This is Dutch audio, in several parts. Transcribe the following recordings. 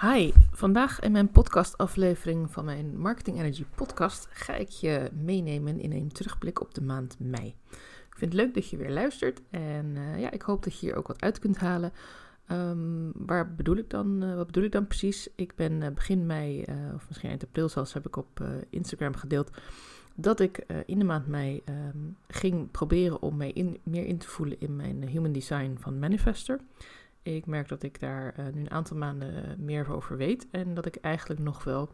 Hi, vandaag in mijn podcastaflevering van mijn Marketing Energy podcast ga ik je meenemen in een terugblik op de maand mei. Ik vind het leuk dat je weer luistert en uh, ja, ik hoop dat je hier ook wat uit kunt halen. Um, waar bedoel ik dan, uh, wat bedoel ik dan precies? Ik ben uh, begin mei, of misschien eind april zelfs, heb ik op Instagram gedeeld dat ik in de maand mei um, ging proberen om mij in, meer in te voelen in mijn human design van Manifester. Ik merk dat ik daar uh, nu een aantal maanden meer over weet. En dat ik eigenlijk nog wel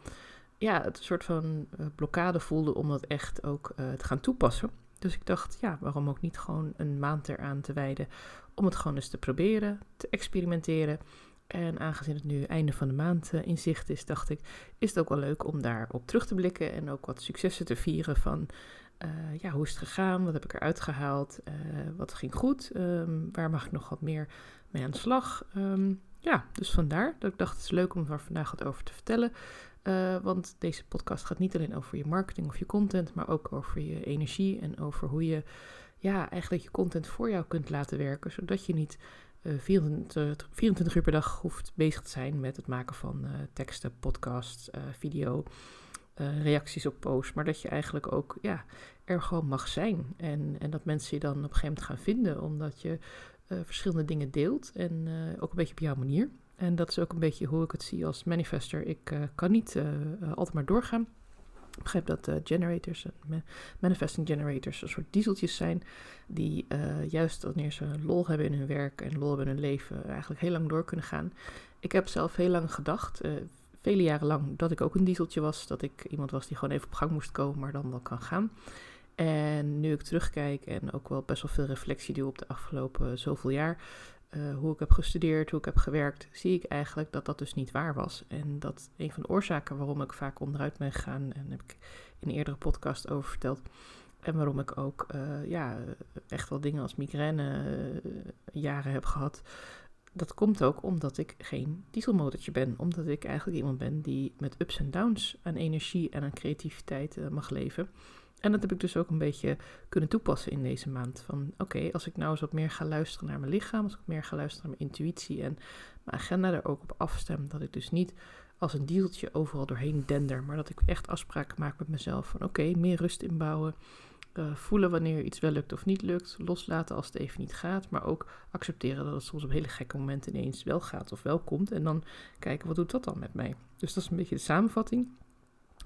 ja, het soort van uh, blokkade voelde om dat echt ook te gaan toepassen. Dus ik dacht, ja, waarom ook niet gewoon een maand eraan te wijden om het gewoon eens te proberen, te experimenteren. En aangezien het nu einde van de maand in zicht is, dacht ik, is het ook wel leuk om daarop terug te blikken en ook wat successen te vieren van uh, ja, hoe is het gegaan? Wat heb ik eruit gehaald? Uh, wat ging goed? Um, waar mag ik nog wat meer mee aan de slag? Um, ja, dus vandaar dat ik dacht het is leuk om er vandaag wat over te vertellen. Uh, want deze podcast gaat niet alleen over je marketing of je content, maar ook over je energie en over hoe je ja, eigenlijk je content voor jou kunt laten werken, zodat je niet 24, 24, uur per dag hoeft bezig te zijn met het maken van teksten, podcasts, video uh, reacties op posts, maar dat je eigenlijk ook ja, er gewoon mag zijn. En, en dat mensen je dan op een gegeven moment gaan vinden, omdat je uh, verschillende dingen deelt en uh, ook een beetje op jouw manier. En dat is ook een beetje hoe ik het zie als manifester. Ik kan niet altijd maar doorgaan. Ik begrijp dat generators, manifesting generators, een soort dieseltjes zijn, die juist wanneer ze lol hebben in hun werk en lol hebben in hun leven, eigenlijk heel lang door kunnen gaan. Ik heb zelf heel lang gedacht, vele jaren lang dat ik ook een dieseltje was. Dat ik iemand was die gewoon even op gang moest komen, maar dan wel kan gaan. En nu ik terugkijk en ook wel best wel veel reflectie doe op de afgelopen zoveel jaar, uh, hoe ik heb gestudeerd, hoe ik heb gewerkt, zie ik eigenlijk dat dat dus niet waar was. En dat een van de oorzaken waarom ik vaak onderuit ben gegaan, en heb ik in een eerdere podcast over verteld, en waarom ik ook uh, ja, echt wel dingen als migraine uh, jaren heb gehad, dat komt ook omdat ik geen dieselmotortje ben. Omdat ik eigenlijk iemand ben die met ups en downs aan energie en aan creativiteit uh, mag leven. En dat heb ik dus ook een beetje kunnen toepassen in deze maand. Van oké, als ik nou eens wat meer ga luisteren naar mijn lichaam, als ik meer ga luisteren naar mijn intuïtie en mijn agenda er ook op afstem, dat ik dus niet als een dieseltje overal doorheen dender, maar dat ik echt afspraken maak met mezelf van oké, meer rust inbouwen, uh, voelen wanneer iets wel lukt of niet lukt. Loslaten als het even niet gaat. Maar ook accepteren dat het soms op hele gekke momenten ineens wel gaat of wel komt. En dan kijken, wat doet dat dan met mij? Dus dat is een beetje de samenvatting.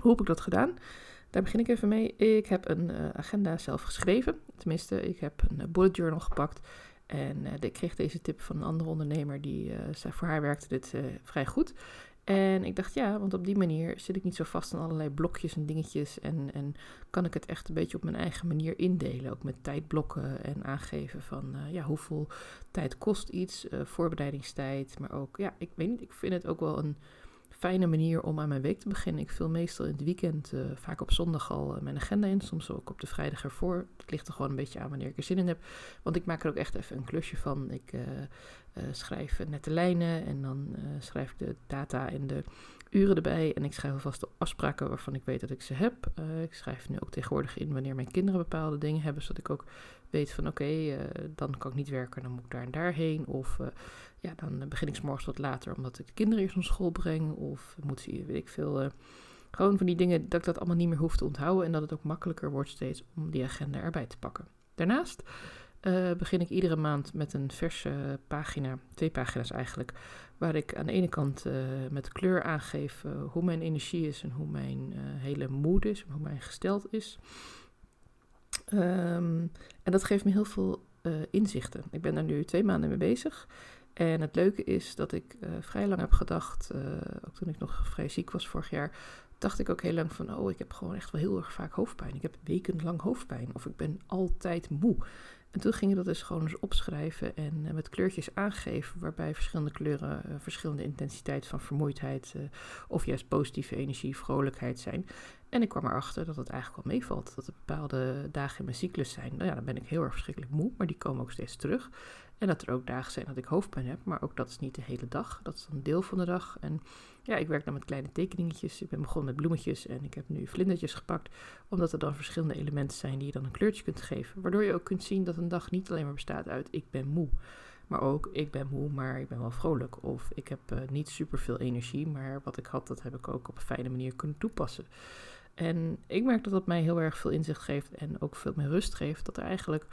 Hoe heb ik dat gedaan? Daar begin ik even mee. Ik heb een uh, agenda zelf geschreven. Tenminste, ik heb een uh, bullet journal gepakt. En ik kreeg deze tip van een andere ondernemer. Die zei, voor haar werkte dit vrij goed. En ik dacht, ja, want op die manier zit ik niet zo vast aan allerlei blokjes en dingetjes. En, en kan ik het echt een beetje op mijn eigen manier indelen. Ook met tijdblokken en aangeven van uh, ja, hoeveel tijd kost iets, uh, voorbereidingstijd. Maar ook, ja, ik weet niet, ik vind het ook wel een fijne manier om aan mijn week te beginnen. Ik vul meestal in het weekend, uh, vaak op zondag al mijn agenda in. Soms ook op de vrijdag ervoor. Het ligt er gewoon een beetje aan wanneer ik er zin in heb. Want ik maak er ook echt even een klusje van. Ik uh, schrijf nette lijnen en dan schrijf ik de data en de uren erbij. En ik schrijf alvast de afspraken waarvan ik weet dat ik ze heb. Ik schrijf nu ook tegenwoordig in wanneer mijn kinderen bepaalde dingen hebben, zodat ik ook weet van oké, okay, dan kan ik niet werken, dan moet ik daar en daarheen. Of ja, dan begin ik s morgens wat later omdat ik de kinderen eerst naar school breng. Of moet ze, weet ik veel... gewoon van die dingen dat ik dat allemaal niet meer hoef te onthouden. En dat het ook makkelijker wordt steeds om die agenda erbij te pakken. Daarnaast begin ik iedere maand met een verse pagina, twee pagina's eigenlijk, waar ik aan de ene kant met kleur aangeef hoe mijn energie is en hoe mijn hele moed is, hoe mijn gesteld is. Um, en dat geeft me heel veel inzichten. Ik ben daar nu twee maanden mee bezig. En het leuke is dat ik vrij lang heb gedacht, ook toen ik nog vrij ziek was vorig jaar, dacht ik ook heel lang van, oh, ik heb gewoon echt wel heel erg vaak hoofdpijn. Ik heb wekenlang hoofdpijn of ik ben altijd moe. En toen ging je dat dus gewoon eens opschrijven en met kleurtjes aangeven, waarbij verschillende kleuren verschillende intensiteit van vermoeidheid of juist positieve energie, vrolijkheid zijn. En ik kwam erachter dat het eigenlijk wel meevalt. Dat er bepaalde dagen in mijn cyclus zijn. Nou ja, dan ben ik heel erg verschrikkelijk moe, maar die komen ook steeds terug. En dat er ook dagen zijn dat ik hoofdpijn heb, maar ook dat is niet de hele dag. Dat is een deel van de dag. En ja, ik werk dan met kleine tekeningetjes. Ik ben begonnen met bloemetjes en ik heb nu vlindertjes gepakt. Omdat er dan verschillende elementen zijn die je dan een kleurtje kunt geven. Waardoor je ook kunt zien dat een dag niet alleen maar bestaat uit ik ben moe. Maar ook, ik ben moe, maar ik ben wel vrolijk. Of ik heb uh, niet super veel energie, maar wat ik had, dat heb ik ook op een fijne manier kunnen toepassen. En ik merk dat dat mij heel erg veel inzicht geeft en ook veel meer rust geeft. Dat er eigenlijk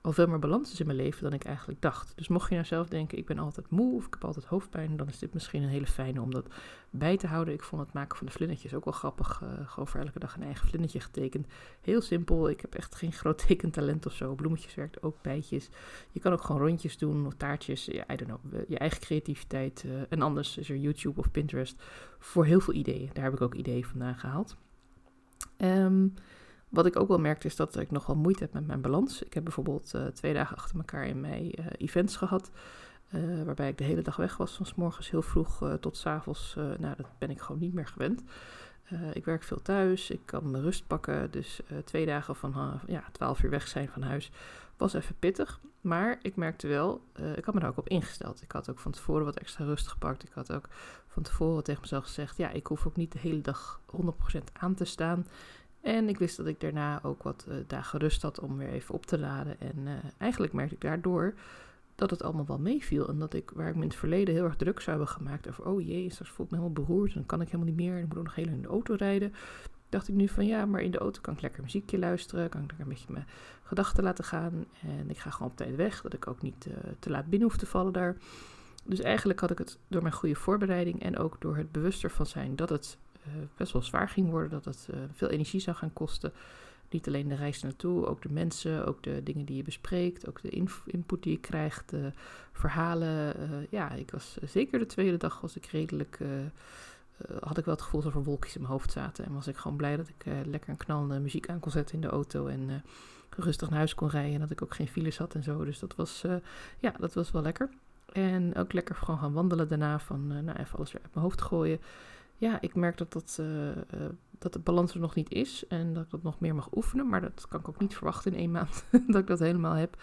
al veel meer balans is in mijn leven dan ik eigenlijk dacht. Dus mocht je nou zelf denken, ik ben altijd moe of ik heb altijd hoofdpijn, dan is dit misschien een hele fijne om dat bij te houden. Ik vond het maken van de vlinnetjes ook wel grappig. Uh, gewoon voor elke dag een eigen vlinnetje getekend. Heel simpel, ik heb echt geen groot tekentalent of zo. Bloemetjes werkt ook, bijtjes. Je kan ook gewoon rondjes doen of taartjes. I don't know, je eigen creativiteit. Uh, en anders is er YouTube of Pinterest voor heel veel ideeën. Daar heb ik ook ideeën vandaan gehaald. Um, wat ik ook wel merkte is dat ik nog wel moeite heb met mijn balans. Ik heb bijvoorbeeld uh, twee dagen achter elkaar in mei uh, events gehad. Uh, waarbij ik de hele dag weg was, van s morgens heel vroeg tot s avonds. nou, dat ben ik gewoon niet meer gewend. ik werk veel thuis, ik kan mijn rust pakken. Dus twee dagen van ja, 12 uur weg zijn van huis was even pittig. Maar ik merkte wel, ik had me daar ook op ingesteld. Ik had ook van tevoren wat extra rust gepakt. Ik had ook van tevoren tegen mezelf gezegd: ja, ik hoef ook niet de hele dag 100% aan te staan. En ik wist dat ik daarna ook wat uh, dagen rust had om weer even op te laden. En uh, eigenlijk merkte ik daardoor dat het allemaal wel meeviel. En dat ik, waar ik me in het verleden heel erg druk zou hebben gemaakt over... oh jee, straks voel ik me helemaal beroerd en dan kan ik helemaal niet meer. En moet ook nog heel in de auto rijden. Dacht ik nu van ja, maar in de auto kan ik lekker muziekje luisteren. Kan ik lekker een beetje mijn gedachten laten gaan. En ik ga gewoon op tijd weg, dat ik ook niet uh, te laat binnen hoef te vallen daar. Dus eigenlijk had ik het door mijn goede voorbereiding en ook door het bewuster van zijn dat het uh, best wel zwaar ging worden. Dat het uh, veel energie zou gaan kosten. Niet alleen de reis naartoe, ook de mensen, ook de dingen die je bespreekt, ook de input die je krijgt, de verhalen. Uh, ja, ik was zeker de tweede dag was ik redelijk. had ik wel het gevoel dat er wolkjes in mijn hoofd zaten. En was ik gewoon blij dat ik lekker een knalende muziek aan kon zetten in de auto. En rustig naar huis kon rijden. En dat ik ook geen files had en zo. Dus dat was, ja, dat was wel lekker. En ook lekker gewoon gaan wandelen daarna. Van nou, even alles weer uit mijn hoofd gooien ja, ik merk dat, dat, uh, dat de balans er nog niet is en dat ik dat nog meer mag oefenen. Maar dat kan ik ook niet verwachten in één maand dat ik dat helemaal heb.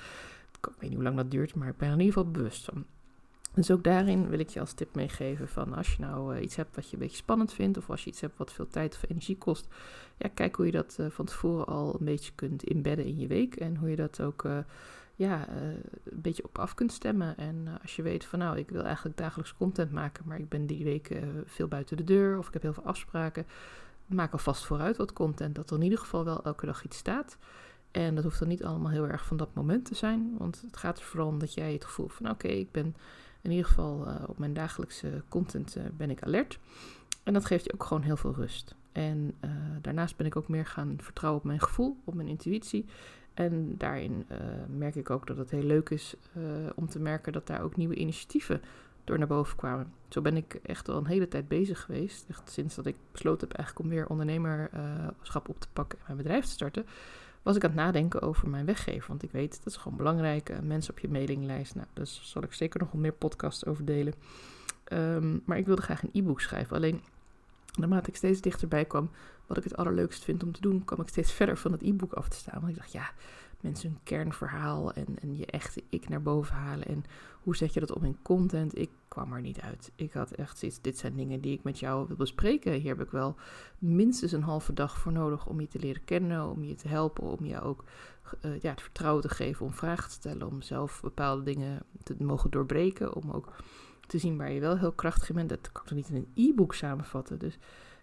Ik weet niet hoe lang dat duurt, maar ik ben er in ieder geval bewust van. Dus ook daarin wil ik je als tip meegeven van als je nou uh, iets hebt wat je een beetje spannend vindt of als je iets hebt wat veel tijd of energie kost, ja, kijk hoe je dat uh, van tevoren al een beetje kunt inbedden in je week en hoe je dat ook uh, ja, uh, een beetje op af kunt stemmen. En uh, als je weet van nou, ik wil eigenlijk dagelijks content maken, maar ik ben die week uh, veel buiten de deur of ik heb heel veel afspraken, maak alvast vooruit wat content, dat er in ieder geval wel elke dag iets staat. En dat hoeft dan niet allemaal heel erg van dat moment te zijn, want het gaat er vooral om dat jij het gevoel van oké, ik ben in ieder geval op mijn dagelijkse content ben ik alert. En dat geeft je ook gewoon heel veel rust. En daarnaast ben ik ook meer gaan vertrouwen op mijn gevoel, op mijn intuïtie. En daarin uh, merk ik ook dat het heel leuk is uh, om te merken dat daar ook nieuwe initiatieven door naar boven kwamen. Zo ben ik echt al een hele tijd bezig geweest. Echt sinds dat ik besloten heb eigenlijk om weer ondernemerschap op te pakken en mijn bedrijf te starten. Was ik aan het nadenken over mijn weggever. Want ik weet, dat is gewoon belangrijk. Mensen op je mailinglijst. Nou, daar zal ik zeker nog wel meer podcasts over delen. Um, maar ik wilde graag een e-book schrijven. Alleen naarmate ik steeds dichterbij kwam, wat ik het allerleukst vind om te doen, kwam ik steeds verder van het e-book af te staan. Want ik dacht, ja, mensen hun kernverhaal en, en je echte ik naar boven halen. En hoe zet je dat om in content? Ik kwam er niet uit. Ik had echt zoiets, dit zijn dingen die ik met jou wil bespreken. Hier heb ik wel minstens een halve dag voor nodig om je te leren kennen, om je te helpen, om je ook uh, ja, het vertrouwen te geven om vragen te stellen, om zelf bepaalde dingen te mogen doorbreken, om ook te zien waar je wel heel krachtig bent. Dat kan ik toch niet in een e-book samenvatten. Dus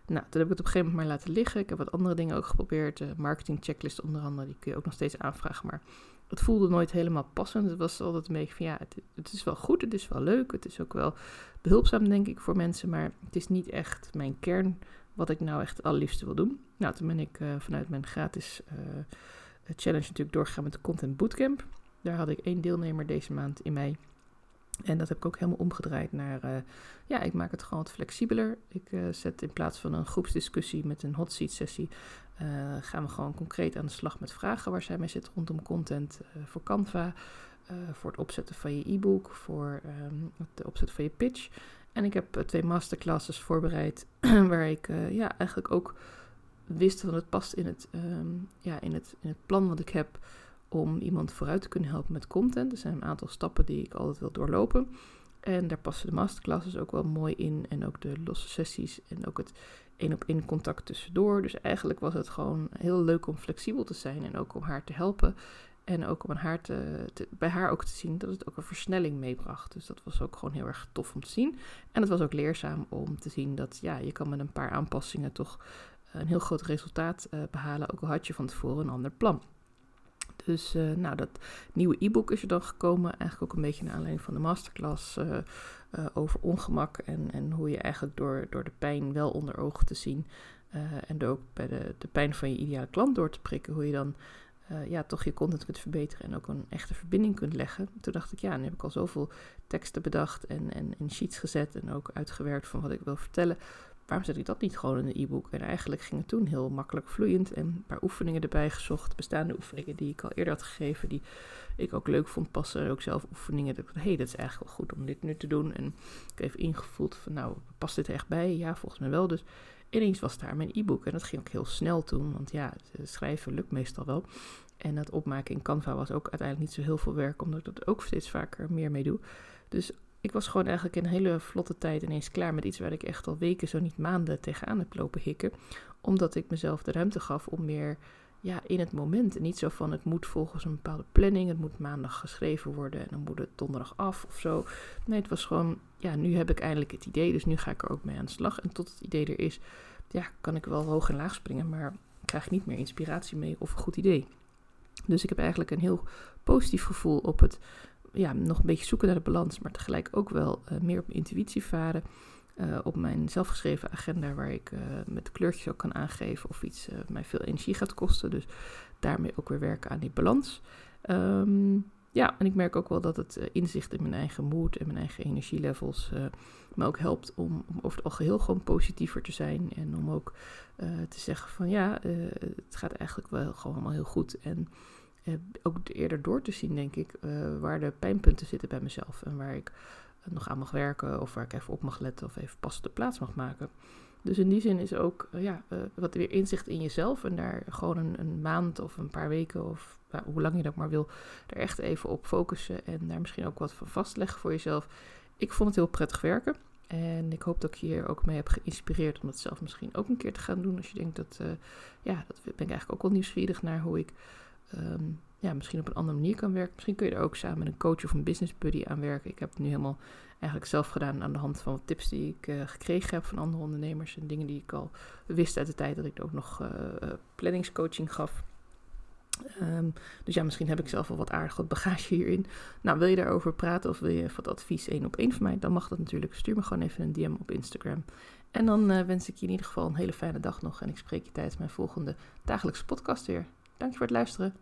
nou, toen heb ik het op een gegeven moment maar laten liggen. Ik heb wat andere dingen ook geprobeerd. De marketing checklist onder andere, die kun je ook nog steeds aanvragen. Maar het voelde nooit helemaal passend. Het was altijd een beetje van ja, het, is wel goed, het is wel leuk. Het is ook wel behulpzaam, denk ik, voor mensen. Maar het is niet echt mijn kern wat ik nou echt het allerliefste wil doen. Nou, toen ben ik uh, vanuit mijn gratis uh, challenge natuurlijk doorgegaan met de Content Bootcamp. Daar had ik één deelnemer deze maand in mei. En dat heb ik ook helemaal omgedraaid naar, uh, ja, ik maak het gewoon wat flexibeler. Ik uh, zet in plaats van een groepsdiscussie met een hot seat sessie, uh, gaan we gewoon concreet aan de slag met vragen waar zij mee zit rondom content voor Canva, voor het opzetten van je e-book, voor um, het opzetten van je pitch. En ik heb twee masterclasses voorbereid waar ik ja, eigenlijk ook wist dat het past in het, um, ja, in, het, in het plan wat ik heb om iemand vooruit te kunnen helpen met content. Er zijn een aantal stappen die ik altijd wil doorlopen. En daar passen de masterclasses ook wel mooi in. En ook de losse sessies en ook het één op één contact tussendoor. Dus eigenlijk was het gewoon heel leuk om flexibel te zijn en ook om haar te helpen. En ook om haar te, bij haar ook te zien dat het ook een versnelling meebracht. Dus dat was ook gewoon heel erg tof om te zien. En het was ook leerzaam om te zien dat ja, je kan met een paar aanpassingen toch een heel groot resultaat uh, behalen. Ook al had je van tevoren een ander plan. Dus uh, nou, dat nieuwe e-book is er dan gekomen. Eigenlijk ook een beetje naar aanleiding van de masterclass uh, over ongemak. En, en hoe je eigenlijk door, door de pijn wel onder ogen te zien. en ook bij de, de pijn van je ideale klant door te prikken. Hoe je dan ja, toch je content kunt verbeteren en ook een echte verbinding kunt leggen. Toen dacht ik, ja, nu heb ik al zoveel teksten bedacht en, en in sheets gezet. En ook uitgewerkt van wat ik wil vertellen waarom zet ik dat niet gewoon in een e-book? En eigenlijk ging het toen heel makkelijk vloeiend en een paar oefeningen erbij gezocht. Bestaande oefeningen die ik al eerder had gegeven, die ik ook leuk vond passen. En ook zelf oefeningen. Dat hé, hey, dat is eigenlijk wel goed om dit nu te doen. En ik heb ingevoeld van, nou, past dit echt bij? Ja, volgens mij wel. Dus ineens was daar mijn e-book. En dat ging ook heel snel toen, want ja, schrijven lukt meestal wel. En het opmaken in Canva was ook uiteindelijk niet zo heel veel werk, omdat ik dat ook steeds vaker meer mee doe. Dus ik was gewoon eigenlijk in een hele vlotte tijd ineens klaar met iets waar ik echt al weken, zo niet maanden tegenaan heb lopen hikken. Omdat ik mezelf de ruimte gaf om meer ja, in het moment. En niet zo van het moet volgens een bepaalde planning, het moet maandag geschreven worden en dan moet het donderdag af of zo. Nee, het was gewoon, ja, nu heb ik eindelijk het idee, dus nu ga ik er ook mee aan de slag. En tot het idee er is, ja, kan ik wel hoog en laag springen, maar krijg niet meer inspiratie mee of een goed idee. Dus ik heb eigenlijk een heel positief gevoel op het ja, nog een beetje zoeken naar de balans, maar tegelijk ook wel uh, meer op intuïtie varen. Uh, op mijn zelfgeschreven agenda, waar ik uh, met kleurtjes ook kan aangeven of iets mij veel energie gaat kosten. Dus daarmee ook weer werken aan die balans. Um, ja, en ik merk ook wel dat het inzicht in mijn eigen moed en mijn eigen energielevels me ook helpt om, om, over het algeheel gewoon positiever te zijn. En om ook te zeggen van ja, het gaat eigenlijk wel gewoon allemaal heel goed. En uh, ook eerder door te zien, denk ik, uh, waar de pijnpunten zitten bij mezelf. En waar ik nog aan mag werken of waar ik even op mag letten of even pas de plaats mag maken. Dus in die zin is ook ja, wat weer inzicht in jezelf en daar gewoon een, een maand of een paar weken of hoe lang je dat maar wil, er echt even op focussen en daar misschien ook wat van vastleggen voor jezelf. Ik vond het heel prettig werken. En ik hoop dat ik je hier ook mee heb geïnspireerd om dat zelf misschien ook een keer te gaan doen. Als je denkt dat, ja, dat ben ik eigenlijk ook wel nieuwsgierig naar hoe ik um, ja, misschien op een andere manier kan werken. Misschien kun je er ook samen met een coach of een business buddy aan werken. Ik heb het nu helemaal eigenlijk zelf gedaan aan de hand van wat tips die ik uh, gekregen heb van andere ondernemers. En dingen die ik al wist uit de tijd dat ik ook nog uh, planningscoaching gaf. Um, dus ja, misschien heb ik zelf wel wat aardig wat bagage hierin. Nou, wil je daarover praten of wil je wat advies één op één van mij? Dan mag dat natuurlijk. Stuur me gewoon even een DM op Instagram. En dan wens ik je in ieder geval een hele fijne dag nog. En ik spreek je tijdens mijn volgende dagelijkse podcast weer. Dank je voor het luisteren.